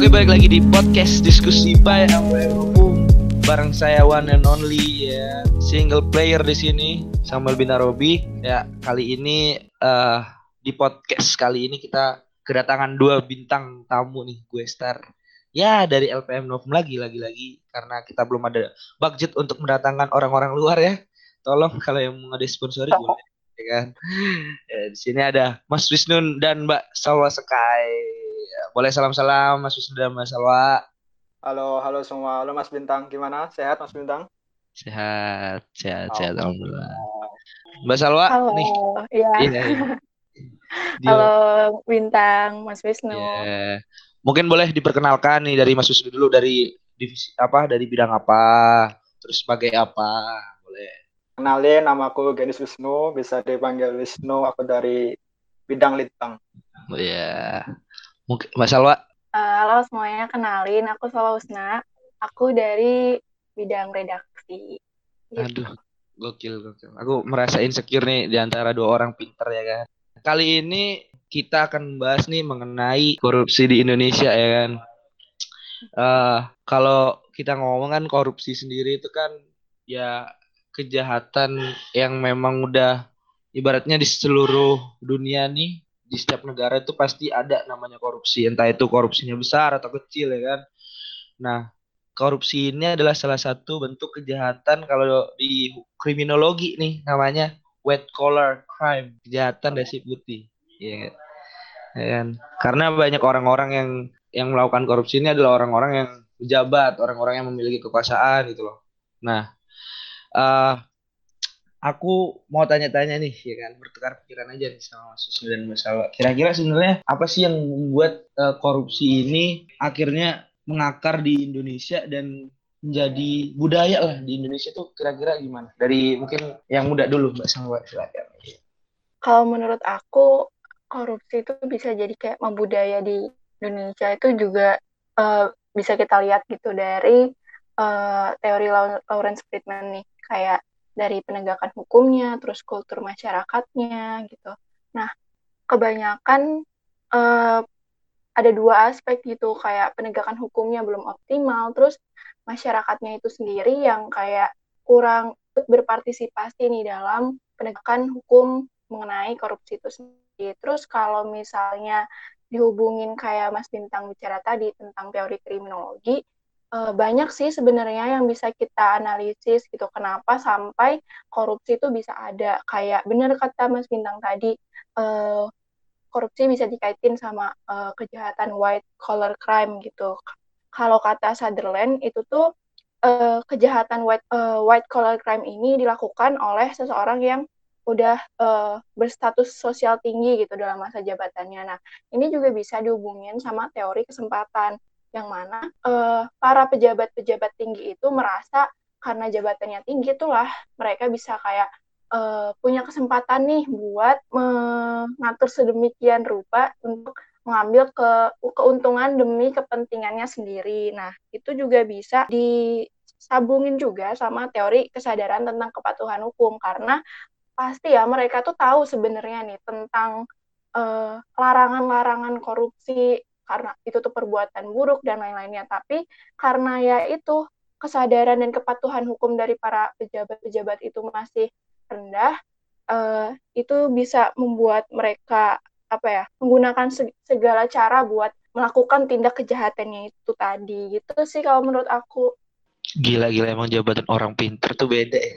Oke balik lagi di podcast diskusi by Umum bareng saya one and only ya. Single player di sini Samuel Binarobi. Ya kali ini uh, di podcast kali ini kita kedatangan dua bintang tamu nih gue star. Ya dari LPM Novum lagi lagi lagi karena kita belum ada budget untuk mendatangkan orang-orang luar ya. Tolong kalau yang mau sponsori boleh ya kan? Ya, di sini ada Mas Wisnu dan Mbak Salwa Sekai boleh salam-salam Mas Wisnu dan Mbak Salwa Halo, halo semua. Halo Mas Bintang, gimana? Sehat Mas Bintang? sehat sehat sehat alhamdulillah Mbak Salwa Halo, nih ya. iya, iya. Di- Halo Bintang, Mas Wisnu. Ya. Mungkin boleh diperkenalkan nih dari Mas Wisnu dulu dari divisi apa, dari bidang apa, terus sebagai apa, boleh. Kenalin, nama aku Genis Wisnu, bisa dipanggil Wisnu, aku dari bidang litbang. Ya. Mungkin Mbak Salwa, Eh, halo semuanya, kenalin aku Salwa Usna. Aku dari bidang redaksi. Gitu. aduh, gokil gokil. Aku merasa insecure nih di antara dua orang pinter ya kan. Kali ini kita akan membahas nih mengenai korupsi di Indonesia ya kan. Eh kalau kita ngomong kan korupsi sendiri itu kan ya kejahatan yang memang udah ibaratnya di seluruh dunia nih di setiap negara itu pasti ada namanya korupsi. Entah itu korupsinya besar atau kecil ya kan. Nah korupsi ini adalah salah satu bentuk kejahatan kalau di kriminologi nih namanya white collar crime kejahatan dasi putih ya ya kan? Karena banyak orang-orang yang yang melakukan korupsi ini adalah orang-orang yang pejabat orang-orang yang memiliki kekuasaan gitu loh. Nah eh aku mau tanya-tanya nih ya kan bertukar pikiran aja nih sama Mas Wisnu dan Mas Salwa kira-kira sebenarnya apa sih yang membuat eh, korupsi ini akhirnya mengakar di Indonesia dan menjadi budaya lah di Indonesia tuh kira-kira gimana? Dari mungkin yang muda dulu Mbak Salwa silakan. Kalau menurut aku, korupsi itu bisa jadi kayak membudaya di Indonesia itu juga eh, bisa kita lihat gitu dari eh, teori Lawrence Friedman nih, kayak dari penegakan hukumnya, terus kultur masyarakatnya gitu. Nah, kebanyakan eh, ada dua aspek gitu, kayak penegakan hukumnya belum optimal, terus masyarakatnya itu sendiri yang kayak kurang berpartisipasi nih dalam penegakan hukum mengenai korupsi itu sendiri. Terus kalau misalnya dihubungin kayak Mas Bintang bicara tadi tentang teori kriminologi, eh, banyak sih sebenarnya yang bisa kita analisis gitu. Kenapa sampai korupsi itu bisa ada? Kayak benar kata Mas Bintang tadi, eh, korupsi bisa dikaitin sama eh, kejahatan white collar crime gitu. Kalau kata Sutherland itu tuh eh, kejahatan white eh, white collar crime ini dilakukan oleh seseorang yang udah eh, berstatus sosial tinggi gitu dalam masa jabatannya. Nah, ini juga bisa dihubungin sama teori kesempatan yang mana eh, para pejabat-pejabat tinggi itu merasa karena jabatannya tinggi itulah mereka bisa kayak eh, punya kesempatan nih buat mengatur sedemikian rupa untuk mengambil ke keuntungan demi kepentingannya sendiri. Nah, itu juga bisa disambungin juga sama teori kesadaran tentang kepatuhan hukum karena pasti ya mereka tuh tahu sebenarnya nih tentang eh, larangan-larangan korupsi karena itu tuh perbuatan buruk dan lain-lainnya. Tapi karena ya itu kesadaran dan kepatuhan hukum dari para pejabat-pejabat itu masih rendah, eh, itu bisa membuat mereka apa ya menggunakan se- segala cara buat melakukan tindak kejahatannya itu tadi gitu sih kalau menurut aku Gila-gila emang jabatan orang pinter tuh beda ya.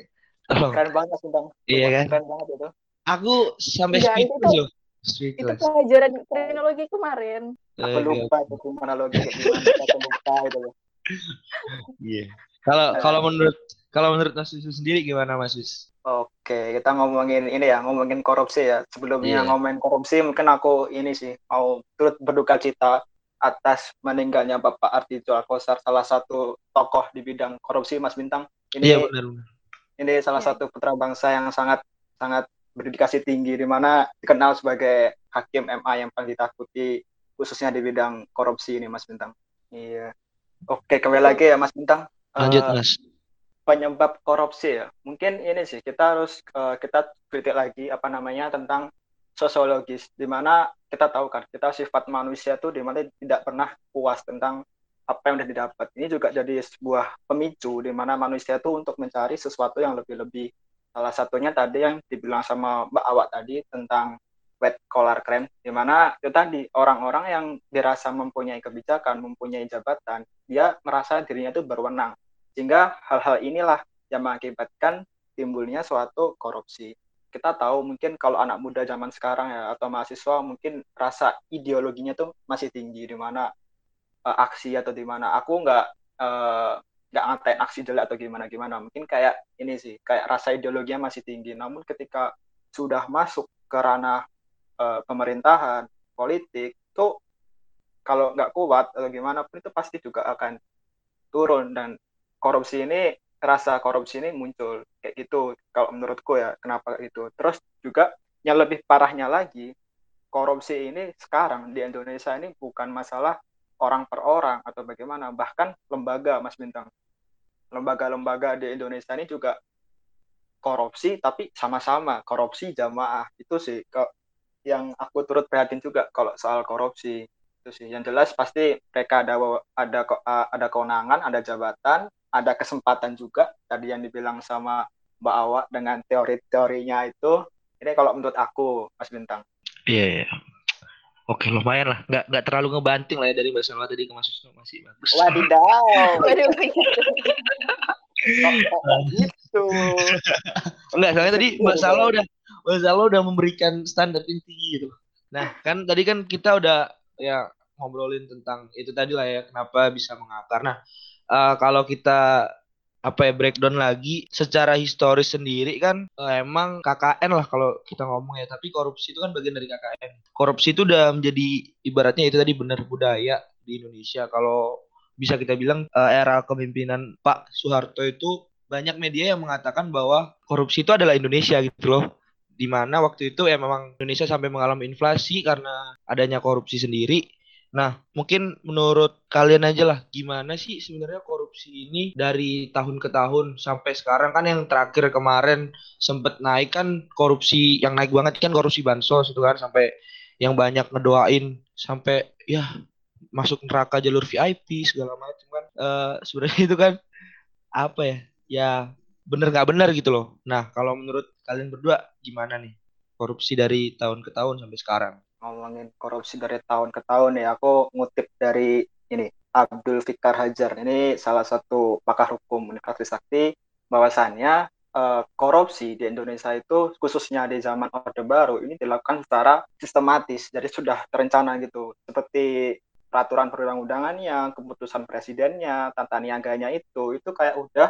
Tolong. Keren banget Bintang. Iya kan? Keren banget itu. Aku sampai itu speechless tuh- itu pelajaran kriminologi kemarin Aku Eh, lupa itu gimana logi kayak gimana. Aku lupa itu. Iya. Kalau kalau menurut kalau menurut Mas Wisnu sendiri gimana Mas Wis? Oke, kita ngomongin ini ya, ngomongin korupsi ya. Sebelumnya Iya. ngomongin korupsi, mungkin aku ini sih mau turut berduka cita atas meninggalnya Bapak Artijo Alkosar, salah satu tokoh di bidang korupsi, Mas Bintang. Ini Iya benar. benar. ini salah Iya. satu putra bangsa yang sangat sangat berdedikasi tinggi di mana dikenal sebagai hakim MA yang paling ditakuti khususnya di bidang korupsi ini Mas Bintang. Iya. Oke, kembali lagi ya Mas Bintang. Lanjut Mas. penyebab korupsi ya. Mungkin ini sih kita harus eh, kita kritik lagi apa namanya tentang sosiologis di mana kita tahu kan kita sifat manusia tuh di mana tidak pernah puas tentang apa yang udah didapat. Ini juga jadi sebuah pemicu di mana manusia tuh untuk mencari sesuatu yang lebih-lebih. Salah satunya tadi yang dibilang sama Mbak Awak tadi tentang wet collar crime, di mana itu tadi orang-orang yang dirasa mempunyai kebijakan, mempunyai jabatan, dia merasa dirinya itu berwenang. Sehingga hal-hal inilah yang mengakibatkan timbulnya suatu korupsi. Kita tahu mungkin kalau anak muda zaman sekarang ya atau mahasiswa mungkin rasa ideologinya tuh masih tinggi di mana uh, aksi atau di mana. Aku nggak uh, nggak ngatain aksi jelek atau gimana gimana. Mungkin kayak ini sih kayak rasa ideologinya masih tinggi. Namun ketika sudah masuk ke ranah uh, pemerintahan, politik, tuh kalau nggak kuat atau gimana pun itu pasti juga akan turun dan korupsi ini rasa korupsi ini muncul kayak gitu kalau menurutku ya kenapa itu terus juga yang lebih parahnya lagi korupsi ini sekarang di Indonesia ini bukan masalah orang per orang atau bagaimana bahkan lembaga Mas Bintang lembaga-lembaga di Indonesia ini juga korupsi tapi sama-sama korupsi jamaah. Itu sih yang aku turut prihatin juga kalau soal korupsi. Itu sih. Yang jelas pasti mereka ada ada ada kewenangan ada jabatan ada kesempatan juga. Tadi yang dibilang sama Mbak Awa dengan teori-teorinya itu. Ini kalau menurut aku Mas Bintang. Iya yeah, yeah. Oke lumayan lah, nggak nggak terlalu ngebanting lah ya dari Mbak Salwa tadi ke Mas masih bagus. Wadidaw. Waduh. gitu. Enggak, soalnya tadi Mbak Salwa udah Mas Zalo udah memberikan standar yang tinggi gitu. Nah, kan tadi kan kita udah ya ngobrolin tentang itu tadi lah ya kenapa bisa mengakar. Nah, uh, kalau kita apa ya breakdown lagi secara historis sendiri kan uh, emang KKN lah kalau kita ngomong ya. Tapi korupsi itu kan bagian dari KKN korupsi itu udah menjadi ibaratnya itu tadi benar budaya di Indonesia. Kalau bisa kita bilang uh, era kepemimpinan Pak Soeharto itu banyak media yang mengatakan bahwa korupsi itu adalah Indonesia gitu loh. Di mana waktu itu ya memang Indonesia sampai mengalami inflasi karena adanya korupsi sendiri. Nah, mungkin menurut kalian aja lah, gimana sih sebenarnya korupsi ini dari tahun ke tahun sampai sekarang kan yang terakhir kemarin sempat naik kan korupsi yang naik banget kan korupsi bansos itu kan sampai yang banyak ngedoain sampai ya masuk neraka jalur VIP segala macam kan. Uh, sebenarnya itu kan apa ya? Ya bener nggak bener gitu loh. Nah, kalau menurut kalian berdua gimana nih korupsi dari tahun ke tahun sampai sekarang? Ngomongin korupsi dari tahun ke tahun ya, aku ngutip dari ini Abdul Fikar Hajar. Ini salah satu pakar hukum Universitas Sakti bahwasannya uh, korupsi di Indonesia itu khususnya di zaman Orde Baru ini dilakukan secara sistematis. Jadi sudah terencana gitu. Seperti peraturan perundang-undangannya, keputusan presidennya, tata niaganya itu, itu kayak udah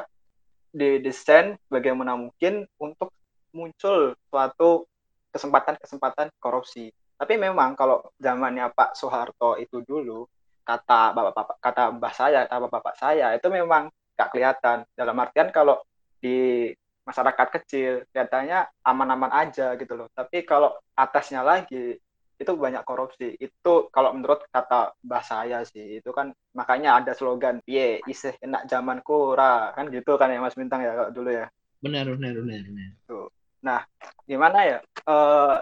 didesain bagaimana mungkin untuk muncul suatu kesempatan-kesempatan korupsi. Tapi memang kalau zamannya Pak Soeharto itu dulu kata bapak-bapak kata mbah saya, kata bapak-bapak saya itu memang gak kelihatan. Dalam artian kalau di masyarakat kecil kelihatannya aman-aman aja gitu loh. Tapi kalau atasnya lagi itu banyak korupsi. Itu kalau menurut kata bahasa saya sih, itu kan makanya ada slogan, ye isih enak zaman kura, kan gitu kan ya Mas Bintang ya kalau dulu ya. Benar, benar, benar, benar. Tuh. Nah, gimana ya? Uh,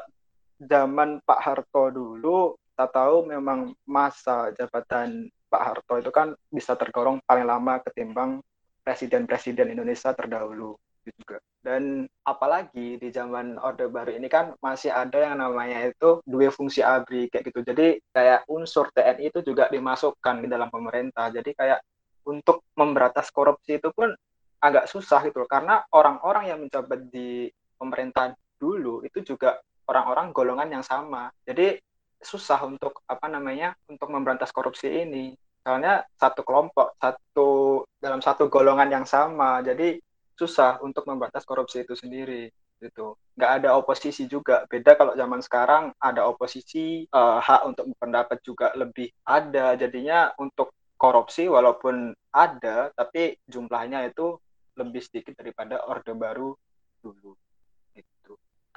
zaman Pak Harto dulu, kita tahu memang masa jabatan Pak Harto itu kan bisa tergolong paling lama ketimbang presiden-presiden Indonesia terdahulu juga. Dan apalagi di zaman Orde Baru ini kan masih ada yang namanya itu dua fungsi ABRI kayak gitu. Jadi kayak unsur TNI itu juga dimasukkan di dalam pemerintah. Jadi kayak untuk memberatas korupsi itu pun agak susah gitu karena orang-orang yang menjabat di pemerintahan dulu itu juga orang-orang golongan yang sama. Jadi susah untuk apa namanya untuk memberantas korupsi ini. Soalnya satu kelompok, satu dalam satu golongan yang sama. Jadi susah untuk membatas korupsi itu sendiri gitu nggak ada oposisi juga beda kalau zaman sekarang ada oposisi uh, hak untuk berpendapat juga lebih ada jadinya untuk korupsi walaupun ada tapi jumlahnya itu lebih sedikit daripada orde baru dulu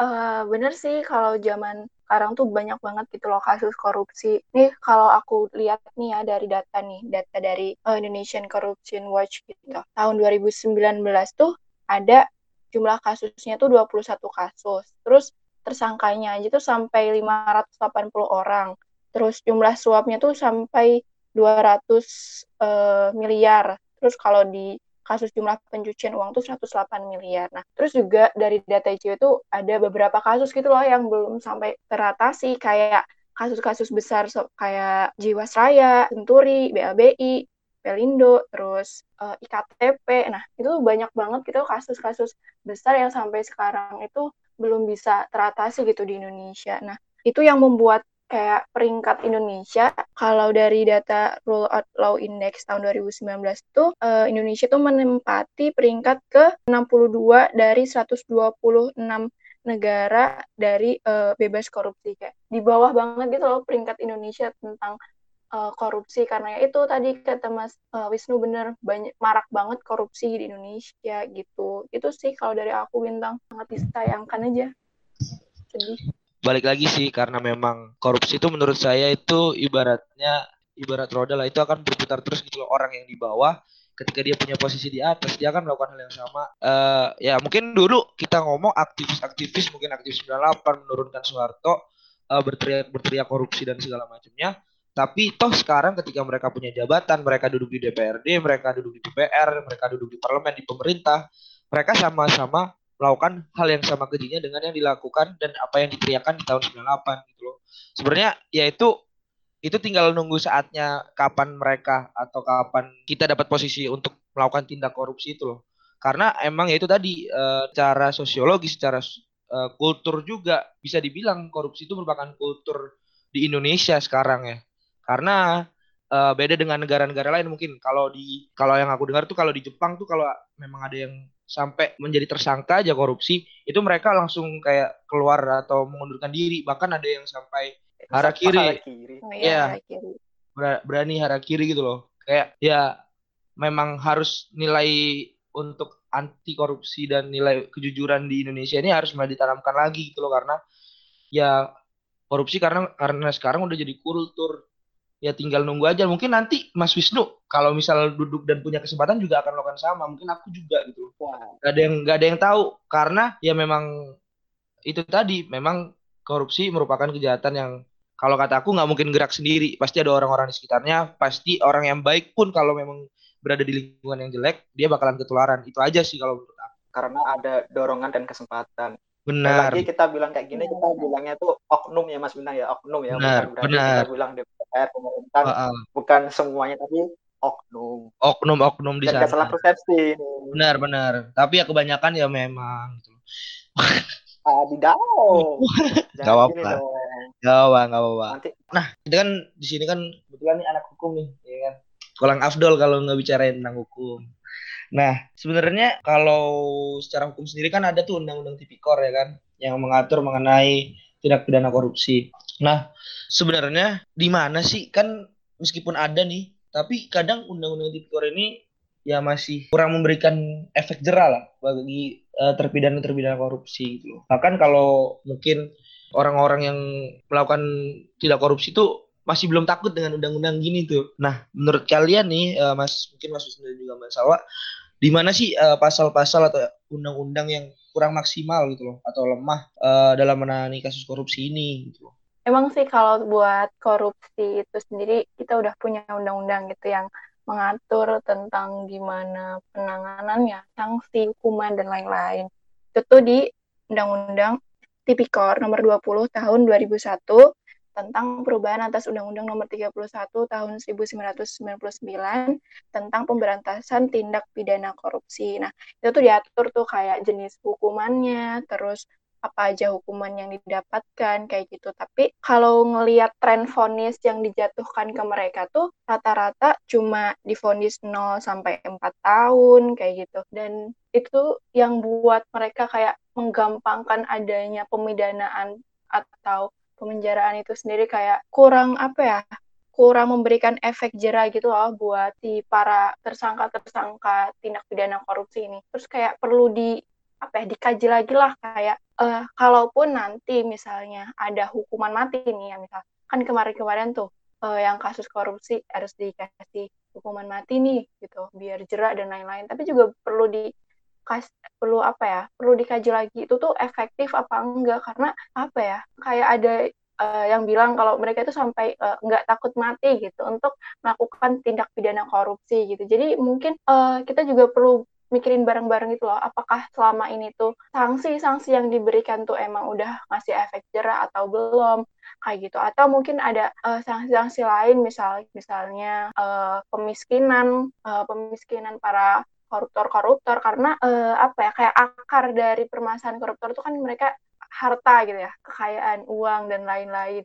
uh, bener sih kalau zaman sekarang tuh banyak banget gitu loh kasus korupsi. Nih kalau aku lihat nih ya dari data nih, data dari uh, Indonesian Corruption Watch gitu. Tahun 2019 tuh ada jumlah kasusnya tuh 21 kasus. Terus tersangkanya aja tuh sampai 580 orang. Terus jumlah suapnya tuh sampai 200 uh, miliar. Terus kalau di kasus jumlah pencucian uang tuh 108 miliar. Nah, terus juga dari data ICW itu ada beberapa kasus gitu loh yang belum sampai teratasi kayak kasus-kasus besar so, kayak Jiwasraya, Senturi, BLBI, Pelindo, terus uh, eh, IKTP. Nah, itu banyak banget gitu kasus-kasus besar yang sampai sekarang itu belum bisa teratasi gitu di Indonesia. Nah, itu yang membuat kayak peringkat Indonesia kalau dari data Rule Out Law Index tahun 2019 tuh uh, Indonesia tuh menempati peringkat ke 62 dari 126 negara dari uh, bebas korupsi. Kayak di bawah banget gitu loh peringkat Indonesia tentang uh, korupsi. Karena ya itu tadi kata Mas uh, Wisnu bener banyak marak banget korupsi di Indonesia gitu. Itu sih kalau dari aku bintang. Sangat disayangkan aja. Sedih balik lagi sih karena memang korupsi itu menurut saya itu ibaratnya ibarat roda lah. Itu akan berputar terus gitu loh orang yang di bawah ketika dia punya posisi di atas dia akan melakukan hal yang sama. Uh, ya mungkin dulu kita ngomong aktivis-aktivis mungkin aktivis 98 menurunkan Soeharto uh, berteriak berteriak korupsi dan segala macamnya. Tapi toh sekarang ketika mereka punya jabatan mereka duduk di DPRD mereka duduk di DPR mereka duduk di parlemen di pemerintah mereka sama-sama melakukan hal yang sama kejinya dengan yang dilakukan dan apa yang diteriakan di tahun 98 gitu loh. Sebenarnya ya itu tinggal nunggu saatnya kapan mereka atau kapan kita dapat posisi untuk melakukan tindak korupsi itu loh. Karena emang ya itu tadi e, cara sosiologi, secara e, kultur juga bisa dibilang korupsi itu merupakan kultur di Indonesia sekarang ya. Karena e, beda dengan negara-negara lain mungkin kalau di kalau yang aku dengar tuh kalau di Jepang tuh kalau memang ada yang sampai menjadi tersangka aja korupsi itu mereka langsung kayak keluar atau mengundurkan diri. Bahkan ada yang sampai harakiri, harakiri. Oh, ya, ya berani harakiri gitu loh. Kayak ya memang harus nilai untuk anti korupsi dan nilai kejujuran di Indonesia ini harus mulai ditanamkan lagi gitu loh. Karena ya korupsi karena karena sekarang udah jadi kultur ya tinggal nunggu aja mungkin nanti Mas Wisnu kalau misal duduk dan punya kesempatan juga akan melakukan sama mungkin aku juga gitu wow. gak ada yang gak ada yang tahu karena ya memang itu tadi memang korupsi merupakan kejahatan yang kalau kata aku nggak mungkin gerak sendiri pasti ada orang-orang di sekitarnya pasti orang yang baik pun kalau memang berada di lingkungan yang jelek dia bakalan ketularan itu aja sih kalau menurut aku karena ada dorongan dan kesempatan Benar. Lagi kita bilang kayak gini, kita bilangnya tuh oknum ya Mas Bintang ya, oknum ya. Benar, bukan benar. Kita bilang DPR, pemerintah, uh, uh. bukan semuanya tapi oknum. Oknum, oknum di Dan sana. salah persepsi. Benar, benar. Tapi ya kebanyakan ya memang. Gitu. Adidaw. Gak apa-apa. Gak apa gak apa Nanti. Nah, kita kan di sini kan kebetulan nih anak hukum nih, ya kan. Kurang afdol kalau nggak bicarain tentang hukum. Nah, sebenarnya kalau secara hukum sendiri kan ada tuh undang-undang tipikor ya kan yang mengatur mengenai tindak pidana korupsi. Nah, sebenarnya di mana sih kan meskipun ada nih, tapi kadang undang-undang tipikor ini ya masih kurang memberikan efek jerah lah bagi uh, terpidana-terpidana korupsi gitu loh. Bahkan kalau mungkin orang-orang yang melakukan tidak korupsi itu masih belum takut dengan undang-undang gini tuh. Nah, menurut kalian nih, uh, Mas, mungkin Mas Wisnu juga Mas Salwa, di mana sih eh, pasal-pasal atau undang-undang yang kurang maksimal gitu loh, atau lemah uh, dalam menangani kasus korupsi ini gitu loh? Emang sih kalau buat korupsi itu sendiri kita udah punya undang-undang gitu yang mengatur tentang gimana penanganannya, sanksi, hukuman dan lain-lain. Itu tuh di Undang-Undang Tipikor nomor 20 tahun 2001 tentang perubahan atas Undang-Undang Nomor 31 Tahun 1999 tentang pemberantasan tindak pidana korupsi. Nah, itu tuh diatur tuh kayak jenis hukumannya, terus apa aja hukuman yang didapatkan kayak gitu. Tapi kalau ngelihat tren vonis yang dijatuhkan ke mereka tuh rata-rata cuma divonis 0 sampai 4 tahun kayak gitu. Dan itu yang buat mereka kayak menggampangkan adanya pemidanaan atau pemenjaraan itu sendiri kayak kurang apa ya kurang memberikan efek jerah gitu loh buat si para tersangka-tersangka tindak pidana korupsi ini. Terus kayak perlu di apa ya dikaji lagi lah kayak uh, kalaupun nanti misalnya ada hukuman mati nih ya misal kan kemarin-kemarin tuh uh, yang kasus korupsi harus dikasih hukuman mati nih gitu biar jerak dan lain-lain. Tapi juga perlu di kas perlu apa ya perlu dikaji lagi itu tuh efektif apa enggak? Karena apa ya kayak ada uh, yang bilang kalau mereka itu sampai uh, nggak takut mati gitu untuk melakukan tindak pidana korupsi gitu. Jadi mungkin uh, kita juga perlu mikirin bareng-bareng gitu loh. Apakah selama ini tuh sanksi-sanksi yang diberikan tuh emang udah ngasih efek jerah atau belum? Kayak gitu. Atau mungkin ada sanksi-sanksi uh, lain misal misalnya uh, pemiskinan uh, pemiskinan para koruptor-koruptor. Karena uh, apa ya kayak akar dari permasalahan koruptor itu kan mereka harta gitu ya. Kekayaan uang dan lain-lain.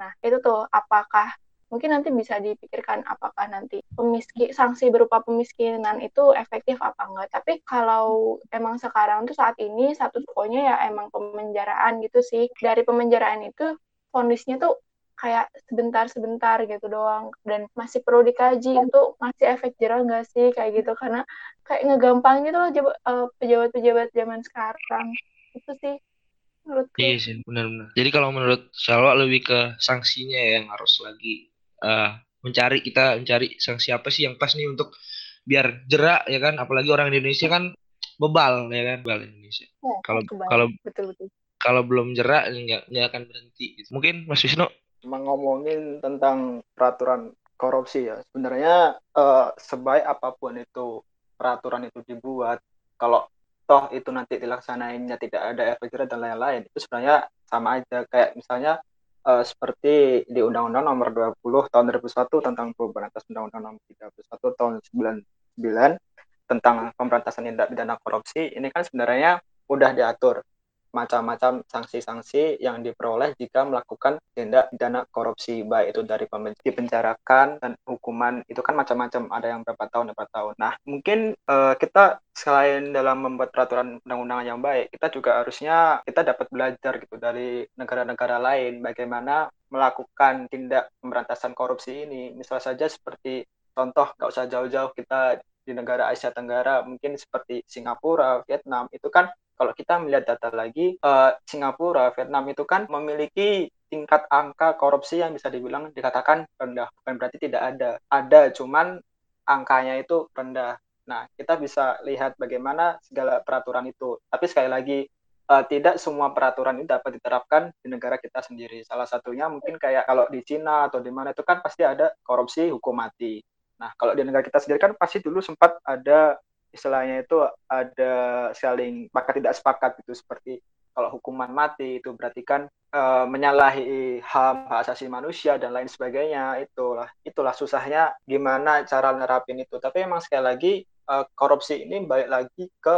Nah itu tuh apakah mungkin nanti bisa dipikirkan apakah nanti pemiskin sanksi berupa pemiskinan itu efektif apa enggak. Tapi kalau emang sekarang tuh saat ini satu pokoknya ya emang pemenjaraan gitu sih. Dari pemenjaraan itu kondisinya tuh kayak sebentar-sebentar gitu doang. Dan masih perlu dikaji itu masih efek jerah nggak sih kayak gitu. Karena kayak ngegampang gitu loh eh, pejabat-pejabat zaman sekarang. Itu sih menurutku. Iya sih benar-benar. Jadi kalau menurut Salwa lebih ke sanksinya ya yang harus lagi uh, mencari kita mencari sanksi apa sih yang pas nih untuk biar jerak ya kan apalagi orang Indonesia kan bebal ya kan bebal Indonesia. Ya, kalau kalau kalau belum jerak nggak nggak akan berhenti. Gitu. Mungkin Mas Wisnu ngomongin tentang peraturan korupsi ya sebenarnya uh, sebaik apa pun itu peraturan itu dibuat kalau toh itu nanti dilaksanainnya tidak ada efek jerah dan lain-lain itu sebenarnya sama aja kayak misalnya uh, seperti di Undang-Undang Nomor 20 Tahun 2001 tentang atas Undang-Undang Nomor 31 Tahun 99 tentang pemberantasan tindak pidana korupsi ini kan sebenarnya udah diatur macam-macam sanksi-sanksi yang diperoleh jika melakukan tindak pidana korupsi baik itu dari dipenjarakan dan hukuman itu kan macam-macam ada yang berapa tahun berapa tahun. Nah mungkin uh, kita selain dalam membuat peraturan undang-undangan yang baik kita juga harusnya kita dapat belajar gitu dari negara-negara lain bagaimana melakukan tindak pemberantasan korupsi ini. Misal saja seperti contoh nggak usah jauh-jauh kita di negara Asia Tenggara mungkin seperti Singapura, Vietnam itu kan kalau kita melihat data lagi, uh, Singapura, Vietnam itu kan memiliki tingkat angka korupsi yang bisa dibilang dikatakan rendah. Bukan berarti tidak ada. Ada, cuman angkanya itu rendah. Nah, kita bisa lihat bagaimana segala peraturan itu. Tapi sekali lagi, uh, tidak semua peraturan ini dapat diterapkan di negara kita sendiri. Salah satunya mungkin kayak kalau di Cina atau di mana itu kan pasti ada korupsi hukum mati. Nah, kalau di negara kita sendiri kan pasti dulu sempat ada istilahnya itu ada saling sepakat tidak sepakat gitu seperti kalau hukuman mati itu berarti kan e, menyalahi HAM hak asasi manusia dan lain sebagainya itulah. Itulah susahnya gimana cara nerapin itu. Tapi emang sekali lagi e, korupsi ini balik lagi ke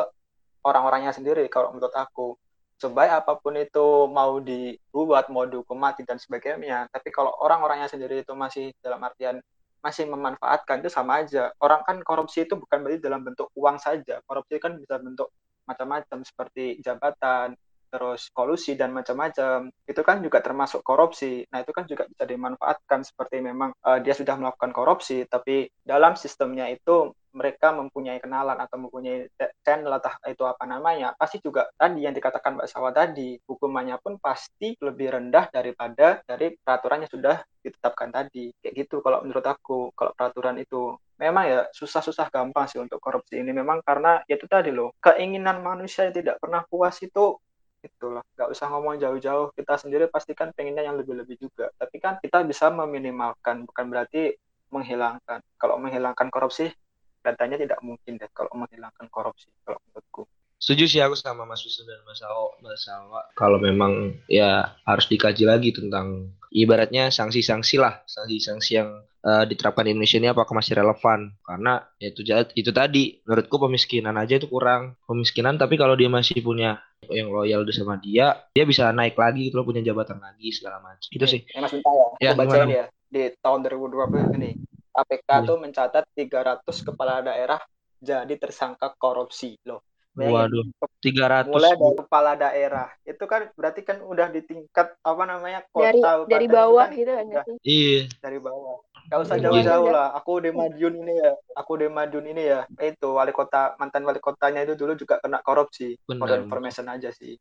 orang-orangnya sendiri kalau menurut aku. Sebaik apa pun itu mau dibuat mau dihukum mati dan sebagainya tapi kalau orang-orangnya sendiri itu masih dalam artian masih memanfaatkan itu sama aja. Orang kan korupsi itu bukan berarti dalam bentuk uang saja. Korupsi kan bisa bentuk macam-macam seperti jabatan, terus kolusi dan macam-macam. Itu kan juga termasuk korupsi. Nah, itu kan juga bisa dimanfaatkan seperti memang uh, dia sudah melakukan korupsi tapi dalam sistemnya itu mereka mempunyai kenalan atau mempunyai channel atau itu apa namanya, pasti juga tadi yang dikatakan Mbak Sawa tadi, hukumannya pun pasti lebih rendah daripada dari peraturan yang sudah ditetapkan tadi. Kayak gitu kalau menurut aku, kalau peraturan itu memang ya susah-susah gampang sih untuk korupsi ini memang karena ya itu tadi loh, keinginan manusia yang tidak pernah puas itu itulah nggak usah ngomong jauh-jauh. Kita sendiri pastikan pengennya yang lebih-lebih juga. Tapi kan kita bisa meminimalkan bukan berarti menghilangkan. Kalau menghilangkan korupsi datanya tidak mungkin deh kalau menghilangkan korupsi kalau menurutku. Setuju sih aku sama Mas Wisnu dan Mas Awo Mas Awo kalau memang ya harus dikaji lagi tentang ibaratnya sanksi-sanksi lah sanksi-sanksi yang uh, diterapkan di Indonesia ini apakah masih relevan? Karena ya itu itu tadi menurutku pemiskinan aja itu kurang. Pemiskinan tapi kalau dia masih punya yang loyal sama dia dia bisa naik lagi gitu loh punya jabatan lagi segala macam. Itu sih. Ya, Mas Minta ya, ya baca ya. Di tahun 2020 ini KPK iya. tuh mencatat 300 kepala daerah jadi tersangka korupsi loh. Waduh, 300. Mulai dari kepala daerah. Itu kan berarti kan udah di tingkat apa namanya kota dari, dari bawah kan, gitu kan Iya. Dari bawah. Gak usah jauh-jauh lah. Aku di Madiun ini ya. Aku di Madiun ini ya. Itu wali kota mantan wali kotanya itu dulu juga kena korupsi. Benar. information aja sih.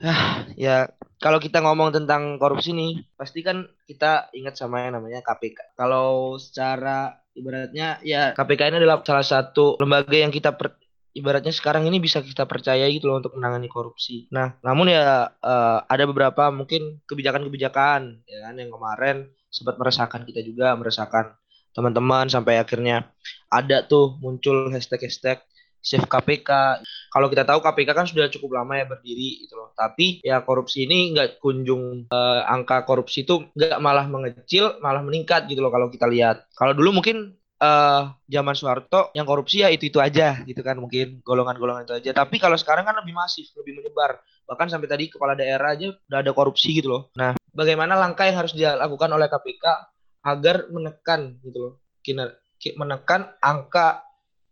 Ah, ya kalau kita ngomong tentang korupsi nih, pasti kan kita ingat sama yang namanya KPK. Kalau secara ibaratnya ya KPK ini adalah salah satu lembaga yang kita per, ibaratnya sekarang ini bisa kita percaya gitu loh untuk menangani korupsi. Nah, namun ya uh, ada beberapa mungkin kebijakan-kebijakan ya kan yang kemarin sempat meresahkan kita juga, meresahkan teman-teman sampai akhirnya ada tuh muncul hashtag-hashtag save KPK. Kalau kita tahu KPK kan sudah cukup lama ya berdiri gitu loh. Tapi ya korupsi ini nggak kunjung uh, angka korupsi itu nggak malah mengecil, malah meningkat gitu loh kalau kita lihat. Kalau dulu mungkin uh, zaman Soeharto yang korupsi ya itu itu aja gitu kan mungkin golongan-golongan itu aja. Tapi kalau sekarang kan lebih masif, lebih menyebar. Bahkan sampai tadi kepala daerah aja udah ada korupsi gitu loh. Nah, bagaimana langkah yang harus dilakukan oleh KPK agar menekan gitu loh, kiner menekan angka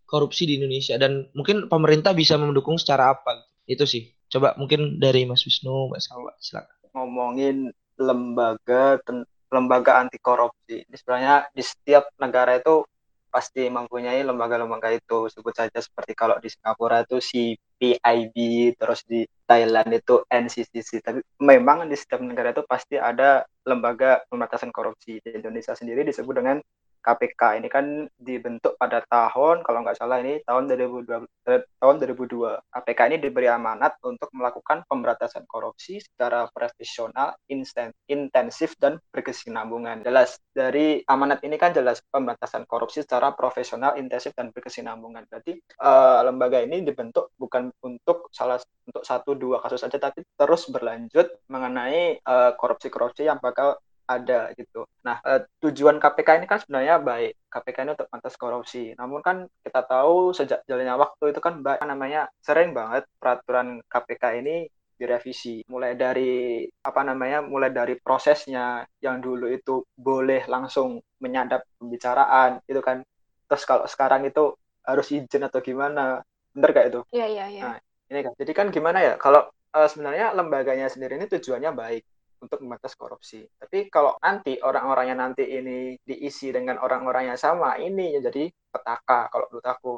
korupsi di Indonesia dan mungkin pemerintah bisa mendukung secara apa itu sih coba mungkin dari Mas Wisnu Mbak Salwa silakan ngomongin lembaga lembaga anti korupsi ini sebenarnya di setiap negara itu pasti mempunyai lembaga-lembaga itu. Sebut saja seperti kalau di Singapura itu CPIB terus di Thailand itu NCCC tapi memang di setiap negara itu pasti ada lembaga pemberantasan korupsi. Di Indonesia sendiri disebut dengan KPK ini kan dibentuk pada tahun kalau nggak salah ini tahun 2002 eh, tahun 2002 KPK ini diberi amanat untuk melakukan pemberantasan korupsi secara profesional intensif dan berkesinambungan. Jelas dari amanat ini kan jelas pemberantasan korupsi secara profesional intensif dan berkesinambungan. Berarti uh, lembaga ini dibentuk bukan untuk salah untuk satu dua kasus saja tapi terus berlanjut mengenai uh, korupsi-korupsi yang bakal ada gitu. Nah, uh, tujuan KPK ini kan sebenarnya baik. KPK ini untuk mantas korupsi. Namun kan kita tahu sejak jalannya waktu itu kan baik, namanya sering banget peraturan KPK ini direvisi. Mulai dari apa namanya? Mulai dari prosesnya yang dulu itu boleh langsung menyadap pembicaraan itu kan. Terus kalau sekarang itu harus izin atau gimana? Bener gak itu? Iya, iya, iya. Nah, ini kan. Jadi kan gimana ya? Kalau uh, sebenarnya lembaganya sendiri ini tujuannya baik untuk membatas korupsi. Tapi kalau nanti orang-orangnya nanti ini diisi dengan orang-orang yang sama, ini yang jadi petaka kalau menurut aku.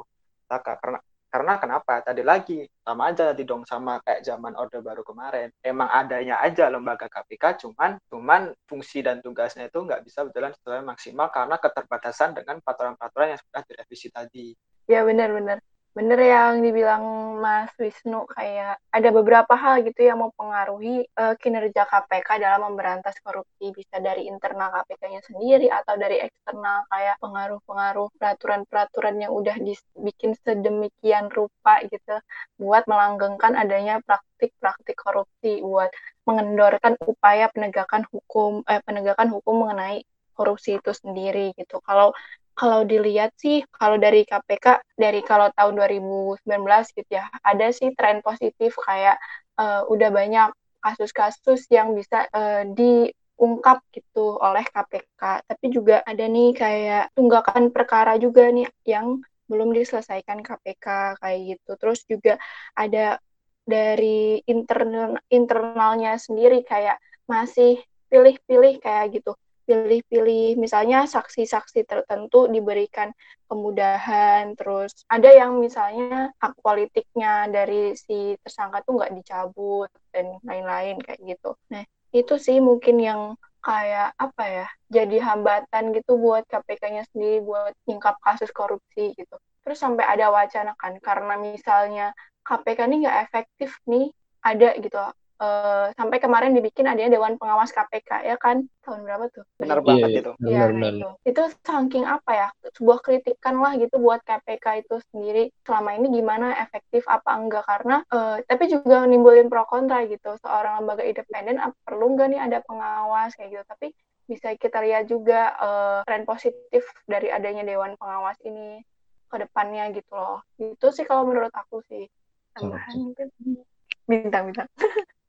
Petaka karena karena kenapa? Tadi lagi sama aja tadi dong sama kayak zaman Orde Baru kemarin. Emang adanya aja lembaga KPK, cuman cuman fungsi dan tugasnya itu nggak bisa berjalan secara maksimal karena keterbatasan dengan peraturan-peraturan yang sudah direvisi tadi. Ya benar-benar bener yang dibilang Mas Wisnu kayak ada beberapa hal gitu yang mempengaruhi uh, kinerja KPK dalam memberantas korupsi bisa dari internal KPK-nya sendiri atau dari eksternal kayak pengaruh-pengaruh peraturan-peraturan yang udah dibikin sedemikian rupa gitu buat melanggengkan adanya praktik-praktik korupsi buat mengendorkan upaya penegakan hukum eh penegakan hukum mengenai korupsi itu sendiri gitu. Kalau kalau dilihat sih kalau dari KPK dari kalau tahun 2019 gitu ya ada sih tren positif kayak uh, udah banyak kasus-kasus yang bisa uh, diungkap gitu oleh KPK tapi juga ada nih kayak tunggakan perkara juga nih yang belum diselesaikan KPK kayak gitu. Terus juga ada dari internal internalnya sendiri kayak masih pilih-pilih kayak gitu pilih-pilih misalnya saksi-saksi tertentu diberikan kemudahan. Terus ada yang misalnya hak politiknya dari si tersangka tuh nggak dicabut dan lain-lain kayak gitu. Nah itu sih mungkin yang kayak apa ya jadi hambatan gitu buat KPK-nya sendiri buat nyingkap kasus korupsi gitu. Terus sampai ada wacana kan karena misalnya KPK ini nggak efektif nih ada gitu uh, sampai kemarin dibikin adanya Dewan Pengawas KPK ya kan tahun berapa tuh? Benar banget iya, itu. Iya, nah itu. Itu saking apa ya? Sebuah kritikan lah gitu buat KPK itu sendiri selama ini gimana efektif apa enggak karena uh, tapi juga nimbulin pro kontra gitu. Seorang lembaga independen perlu enggak nih ada pengawas kayak gitu. Tapi bisa kita lihat juga uh, tren positif dari adanya Dewan Pengawas ini ke depannya gitu loh. Itu sih kalau menurut aku sih. Tambahan bintang-bintang.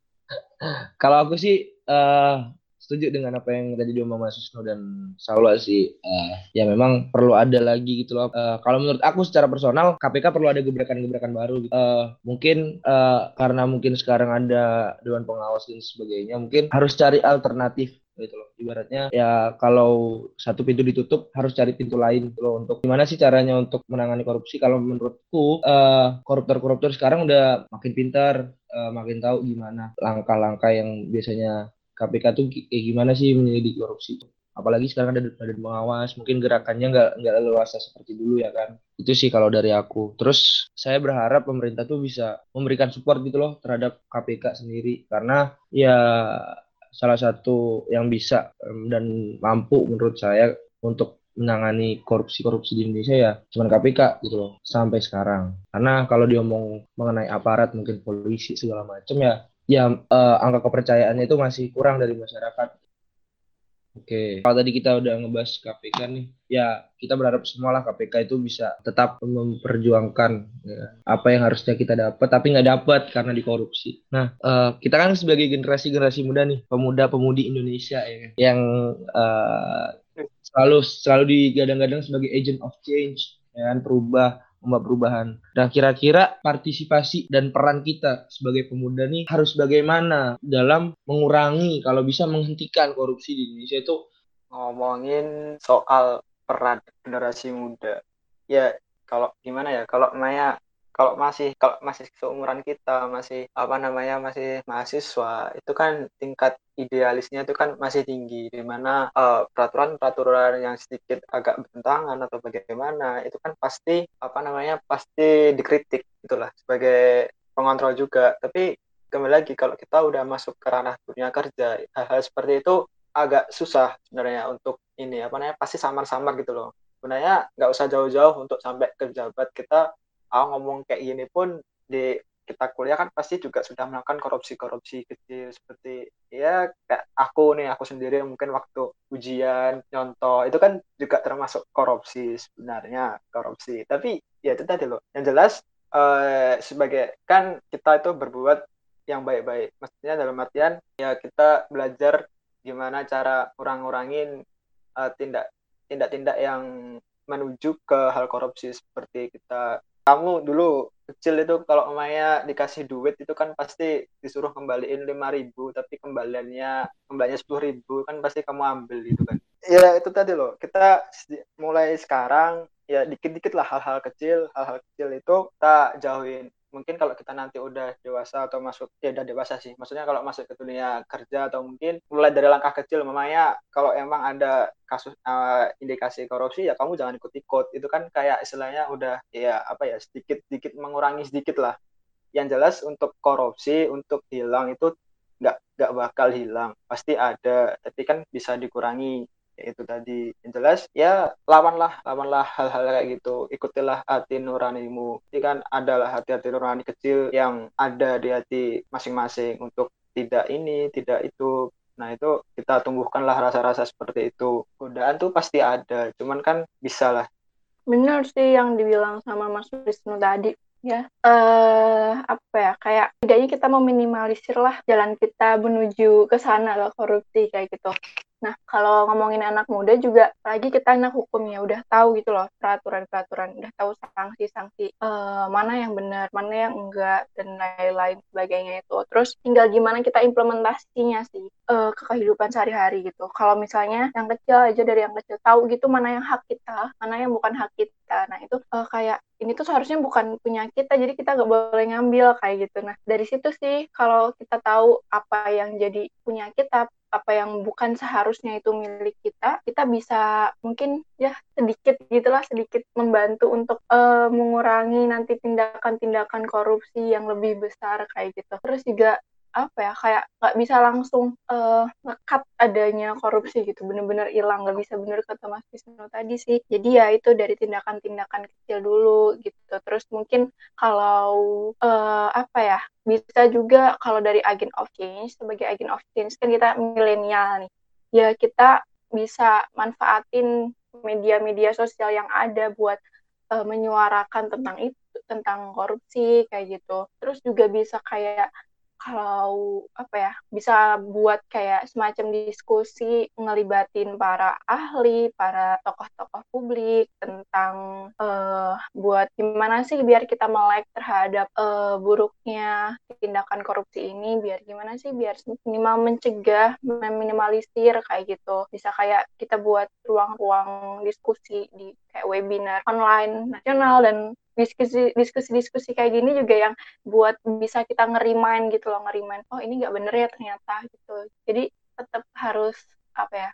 Kalau aku sih uh, setuju dengan apa yang tadi diomong Mas Susno dan Salwa sih. Uh, ya memang perlu ada lagi gitu loh. Uh, kalau menurut aku secara personal KPK perlu ada gebrakan-gebrakan baru. Gitu. Uh, mungkin uh, karena mungkin sekarang ada dewan pengawas dan sebagainya, mungkin harus cari alternatif gitu loh. Ibaratnya ya kalau satu pintu ditutup harus cari pintu lain gitu loh untuk gimana sih caranya untuk menangani korupsi kalau menurutku uh, koruptor-koruptor sekarang udah makin pintar uh, makin tahu gimana langkah-langkah yang biasanya KPK tuh kayak gimana sih menyelidiki korupsi. apalagi sekarang ada badan pengawas mungkin gerakannya nggak nggak leluasa seperti dulu ya kan. Itu sih kalau dari aku. Terus saya berharap pemerintah tuh bisa memberikan support gitu loh terhadap KPK sendiri. Karena ya salah satu yang bisa dan mampu menurut saya untuk menangani korupsi-korupsi di Indonesia ya cuma KPK gitu loh sampai sekarang. Karena kalau diomong mengenai aparat mungkin polisi segala macam ya ya uh, angka kepercayaannya itu masih kurang dari masyarakat Oke, kalau tadi kita udah ngebahas KPK nih, ya kita berharap semualah KPK itu bisa tetap memperjuangkan ya, apa yang harusnya kita dapat, tapi nggak dapat karena dikorupsi. Nah, uh, kita kan sebagai generasi-generasi muda nih, pemuda-pemudi Indonesia ya, yang uh, selalu selalu digadang-gadang sebagai agent of change, ya kan, perubah membuat perubahan. Nah, kira-kira partisipasi dan peran kita sebagai pemuda nih harus bagaimana dalam mengurangi kalau bisa menghentikan korupsi di Indonesia itu ngomongin soal peran generasi muda. Ya, kalau gimana ya? Kalau Maya kalau masih kalau masih seumuran kita masih apa namanya masih mahasiswa itu kan tingkat idealisnya itu kan masih tinggi di mana uh, peraturan-peraturan yang sedikit agak bertentangan atau bagaimana itu kan pasti apa namanya pasti dikritik itulah sebagai pengontrol juga. Tapi kembali lagi kalau kita udah masuk ke ranah dunia kerja hal-hal seperti itu agak susah sebenarnya untuk ini apa namanya pasti samar-samar gitu loh. Sebenarnya nggak usah jauh-jauh untuk sampai ke jabat kita aku ngomong kayak gini pun di kita kuliah kan pasti juga sudah melakukan korupsi-korupsi kecil seperti ya kayak aku nih aku sendiri mungkin waktu ujian nyontoh itu kan juga termasuk korupsi sebenarnya korupsi. Tapi ya itu tadi loh. Yang jelas eh, sebagai kan kita itu berbuat yang baik-baik. Maksudnya dalam artian ya kita belajar gimana cara kurang-kurangin uh, tindak tindak-tindak yang menuju ke hal korupsi seperti kita. Kamu dulu kecil itu kalau Maya dikasih duit itu kan pasti disuruh kembaliin lima ribu tapi kembaliannya kembalinya sepuluh ribu kan pasti kamu ambil gitu kan. Ya itu tadi loh. Kita mulai sekarang ya dikit-dikit lah hal-hal kecil hal-hal kecil itu kita jauhin mungkin kalau kita nanti udah dewasa atau masuk ya udah dewasa sih. Maksudnya kalau masuk ke dunia kerja atau mungkin mulai dari langkah kecil mamanya kalau emang ada kasus uh, indikasi korupsi ya kamu jangan ikut-ikut. Itu kan kayak istilahnya udah ya apa ya sedikit sedikit mengurangi sedikit lah. Yang jelas untuk korupsi untuk hilang itu nggak nggak bakal hilang. Pasti ada tapi kan bisa dikurangi itu tadi. Yang jelas ya lawanlah lawanlah hal-hal kayak gitu. Ikutilah hati nuranimu. Ini kan adalah hati-hati nurani kecil yang ada di hati masing-masing untuk tidak ini tidak itu. Nah itu kita tumbuhkanlah rasa-rasa seperti itu. Godaan tuh pasti ada cuman kan bisa lah benar sih yang dibilang sama Mas Wisnu tadi ya. Uh, apa ya kayak tidaknya kita meminimalisir lah jalan kita menuju ke sana ke korupsi kayak gitu Nah, kalau ngomongin anak muda juga, lagi kita anak hukum ya, udah tahu gitu loh peraturan-peraturan, udah tahu sanksi-sanksi uh, mana yang benar, mana yang enggak, dan lain-lain sebagainya itu. Terus tinggal gimana kita implementasinya sih uh, ke kehidupan sehari-hari gitu. Kalau misalnya yang kecil aja dari yang kecil tahu gitu mana yang hak kita, mana yang bukan hak kita. Nah, itu uh, kayak ini tuh seharusnya bukan punya kita, jadi kita nggak boleh ngambil kayak gitu. Nah, dari situ sih kalau kita tahu apa yang jadi punya kita, apa yang bukan seharusnya itu milik kita, kita bisa mungkin ya sedikit gitulah sedikit membantu untuk uh, mengurangi nanti tindakan-tindakan korupsi yang lebih besar kayak gitu. Terus juga apa ya kayak nggak bisa langsung uh, ngekat adanya korupsi gitu. Bener-bener hilang nggak bisa bener kata Mas Wisnu tadi sih. Jadi ya itu dari tindakan-tindakan kecil dulu gitu. Terus mungkin kalau uh, apa ya bisa juga kalau dari agent of change sebagai agent of change kan kita milenial nih. Ya kita bisa manfaatin media-media sosial yang ada buat uh, menyuarakan tentang itu tentang korupsi kayak gitu. Terus juga bisa kayak kalau apa ya bisa buat kayak semacam diskusi ngelibatin para ahli, para tokoh-tokoh publik tentang uh, buat gimana sih biar kita melek terhadap uh, buruknya tindakan korupsi ini, biar gimana sih biar minimal mencegah, meminimalisir kayak gitu. Bisa kayak kita buat ruang-ruang diskusi di kayak webinar online nasional dan diskusi diskusi diskusi kayak gini juga yang buat bisa kita ngerimain gitu loh ngerimain oh ini nggak bener ya ternyata gitu jadi tetap harus apa ya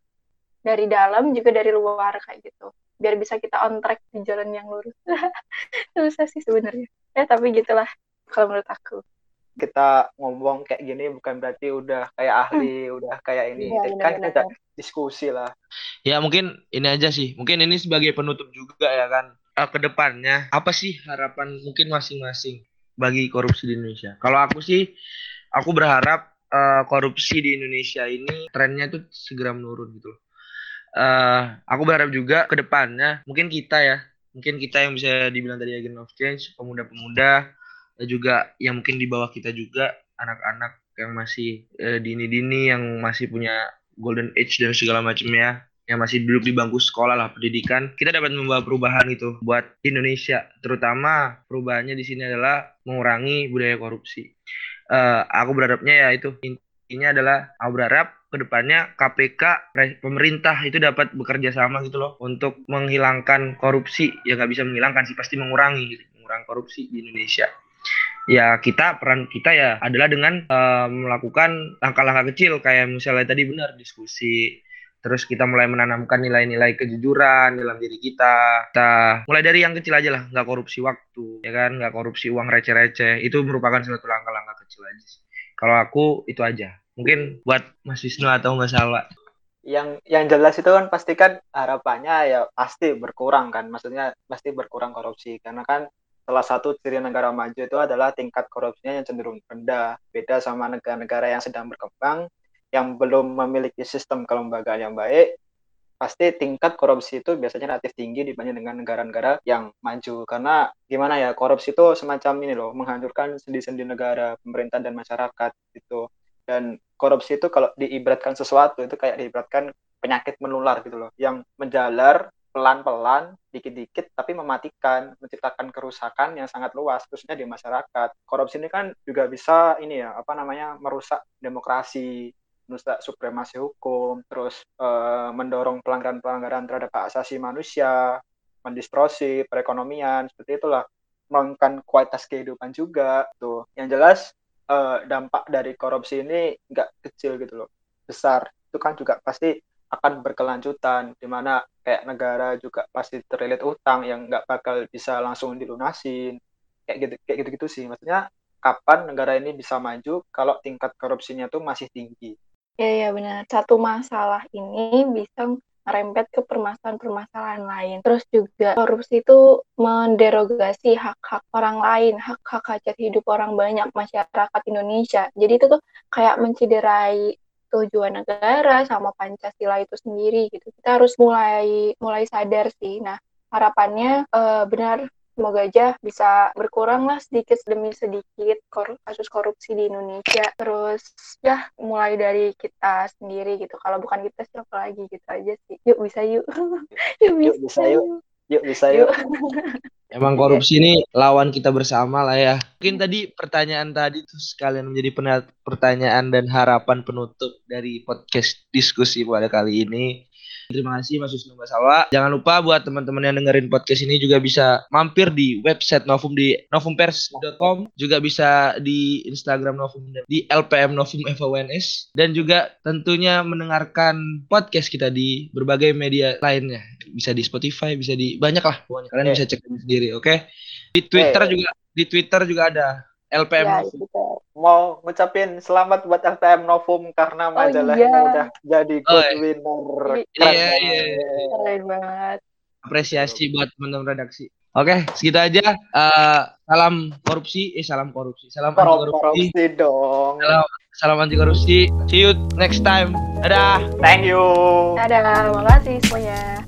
dari dalam juga dari luar kayak gitu biar bisa kita on track di jalan yang lurus susah sih sebenarnya ya tapi gitulah kalau menurut aku kita ngomong kayak gini bukan berarti udah kayak ahli, hmm. udah kayak ini. Ya, kan kita diskusi lah. Ya mungkin ini aja sih. Mungkin ini sebagai penutup juga ya kan. Uh, ke depannya apa sih harapan mungkin masing-masing bagi korupsi di Indonesia? Kalau aku sih aku berharap uh, korupsi di Indonesia ini trennya tuh segera menurun gitu. Uh, aku berharap juga ke depannya mungkin kita ya, mungkin kita yang bisa dibilang tadi agent of change, pemuda-pemuda juga yang mungkin di bawah kita juga anak-anak yang masih uh, dini-dini yang masih punya golden age dan segala macamnya yang masih duduk di bangku sekolah lah pendidikan kita dapat membawa perubahan itu buat Indonesia. Terutama perubahannya di sini adalah mengurangi budaya korupsi. Uh, aku berharapnya ya itu intinya adalah aku berharap ke depannya KPK pemerintah itu dapat bekerja sama gitu loh untuk menghilangkan korupsi. Ya nggak bisa menghilangkan sih pasti mengurangi gitu, mengurangi korupsi di Indonesia. Ya kita peran kita ya adalah dengan uh, melakukan langkah-langkah kecil kayak misalnya tadi benar diskusi terus kita mulai menanamkan nilai-nilai kejujuran dalam diri kita. Kita mulai dari yang kecil aja lah nggak korupsi waktu ya kan? Nggak korupsi uang receh-receh. Itu merupakan suatu langkah-langkah kecil aja sih. Kalau aku itu aja. Mungkin buat Mas Wisnu atau Mas Salwa. Yang yang jelas itu kan pasti kan harapannya ya pasti berkurang kan. Maksudnya pasti berkurang korupsi. Karena kan salah satu ciri negara maju itu adalah tingkat korupsinya yang cenderung rendah. Beda sama negara-negara yang sedang berkembang, yang belum memiliki sistem kelembagaan yang baik, pasti tingkat korupsi itu biasanya relatif tinggi dibanding dengan negara-negara yang maju. Karena gimana ya, korupsi itu semacam ini loh, menghancurkan sendi-sendi negara, pemerintah dan masyarakat gitu. Dan korupsi itu kalau diibaratkan sesuatu itu kayak diibaratkan penyakit menular gitu loh, yang menjalar pelan-pelan, dikit-dikit, tapi mematikan, menciptakan kerusakan yang sangat luas, khususnya di masyarakat. Korupsi ini kan juga bisa ini ya, apa namanya, merusak demokrasi, merusak supremasi hukum, terus uh, mendorong pelanggaran-pelanggaran terhadap hak asasi manusia, mendistorsi perekonomian, seperti itulah, menurunkan kualitas kehidupan juga. Tuh, yang jelas uh, dampak dari korupsi ini nggak kecil gitu loh, besar. Itu kan juga pasti akan berkelanjutan di mana kayak negara juga pasti terlilit utang yang nggak bakal bisa langsung dilunasin. Kayak gitu kayak gitu gitu sih. Maksudnya kapan negara ini bisa maju kalau tingkat korupsinya tuh masih tinggi ya ya benar satu masalah ini bisa merembet ke permasalahan-permasalahan lain. Terus juga korupsi itu menderogasi hak-hak orang lain, hak-hak hajat hidup orang banyak masyarakat Indonesia. Jadi itu tuh kayak menciderai tujuan negara sama Pancasila itu sendiri gitu. Kita harus mulai mulai sadar sih. Nah, harapannya uh, benar semoga aja bisa berkurang lah sedikit demi sedikit kor kasus korupsi di Indonesia. Terus ya mulai dari kita sendiri gitu. Kalau bukan kita siapa lagi gitu aja sih. Yuk bisa yuk. yuk bisa, yuk bisa yuk. Yuk bisa yuk. Emang korupsi ini lawan kita bersama lah ya. Mungkin tadi pertanyaan tadi tuh sekalian menjadi pertanyaan dan harapan penutup dari podcast diskusi pada kali ini. Terima kasih Mas Wisnu Basawa. Jangan lupa buat teman-teman yang dengerin podcast ini juga bisa mampir di website Novum di novumpers.com, juga bisa di Instagram Novum di LPM Novum FONS dan juga tentunya mendengarkan podcast kita di berbagai media lainnya. Bisa di Spotify, bisa di banyak lah pokoknya. Kalian bisa cek sendiri, oke? Okay? Di Twitter juga di Twitter juga ada LPM ya, Novum. Gitu. Mau ngucapin selamat buat LPM Novum karena oh, majalahnya iya. udah jadi good oh, iya. winner. Iya, iya, iya. Keren banget. Apresiasi buat teman-teman redaksi. Oke, segitu aja. Uh, salam korupsi, eh salam korupsi. Salam anti korupsi. korupsi dong. Salam, salam anti korupsi. See you next time. Dadah. Thank you. Dadah, makasih semuanya.